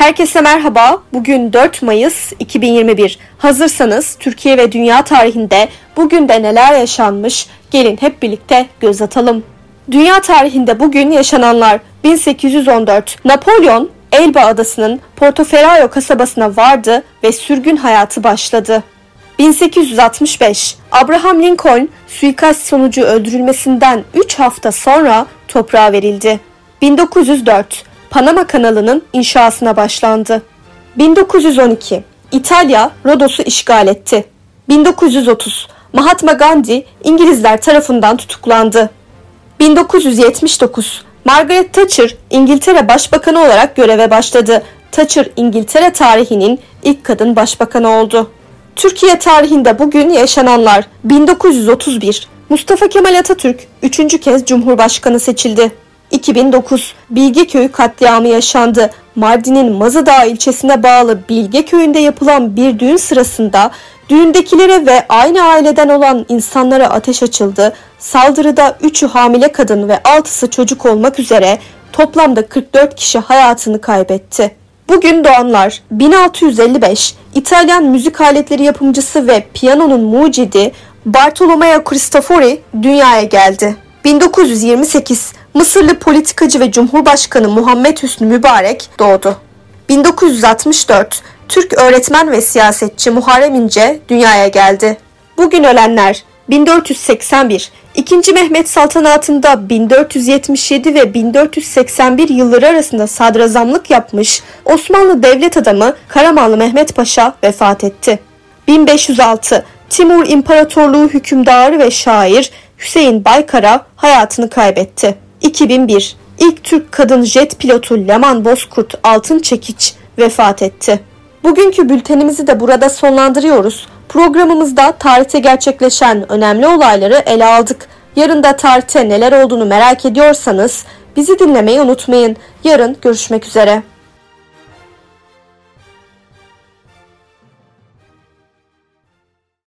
Herkese merhaba. Bugün 4 Mayıs 2021. Hazırsanız Türkiye ve dünya tarihinde bugün de neler yaşanmış? Gelin hep birlikte göz atalım. Dünya tarihinde bugün yaşananlar 1814 Napolyon Elba adasının Portoferraio kasabasına vardı ve sürgün hayatı başladı. 1865 Abraham Lincoln suikast sonucu öldürülmesinden 3 hafta sonra toprağa verildi. 1904 Panama kanalının inşasına başlandı. 1912 İtalya Rodos'u işgal etti. 1930 Mahatma Gandhi İngilizler tarafından tutuklandı. 1979 Margaret Thatcher İngiltere Başbakanı olarak göreve başladı. Thatcher İngiltere tarihinin ilk kadın başbakanı oldu. Türkiye tarihinde bugün yaşananlar 1931 Mustafa Kemal Atatürk 3. kez Cumhurbaşkanı seçildi. 2009 Bilgeköy katliamı yaşandı. Mardin'in Mazıdağ ilçesine bağlı Bilgeköy'ünde yapılan bir düğün sırasında düğündekilere ve aynı aileden olan insanlara ateş açıldı. Saldırıda 3'ü hamile kadın ve 6'sı çocuk olmak üzere toplamda 44 kişi hayatını kaybetti. Bugün doğanlar 1655 İtalyan müzik aletleri yapımcısı ve piyanonun mucidi Bartolomeo Cristofori dünyaya geldi. 1928 Mısırlı politikacı ve Cumhurbaşkanı Muhammed Hüsnü Mübarek doğdu. 1964 Türk öğretmen ve siyasetçi Muharrem İnce dünyaya geldi. Bugün ölenler 1481 2. Mehmet saltanatında 1477 ve 1481 yılları arasında sadrazamlık yapmış Osmanlı devlet adamı Karamanlı Mehmet Paşa vefat etti. 1506 Timur İmparatorluğu hükümdarı ve şair Hüseyin Baykara hayatını kaybetti. 2001 İlk Türk kadın jet pilotu Leman Bozkurt Altın Çekiç vefat etti. Bugünkü bültenimizi de burada sonlandırıyoruz. Programımızda tarihte gerçekleşen önemli olayları ele aldık. Yarın da tarihte neler olduğunu merak ediyorsanız bizi dinlemeyi unutmayın. Yarın görüşmek üzere.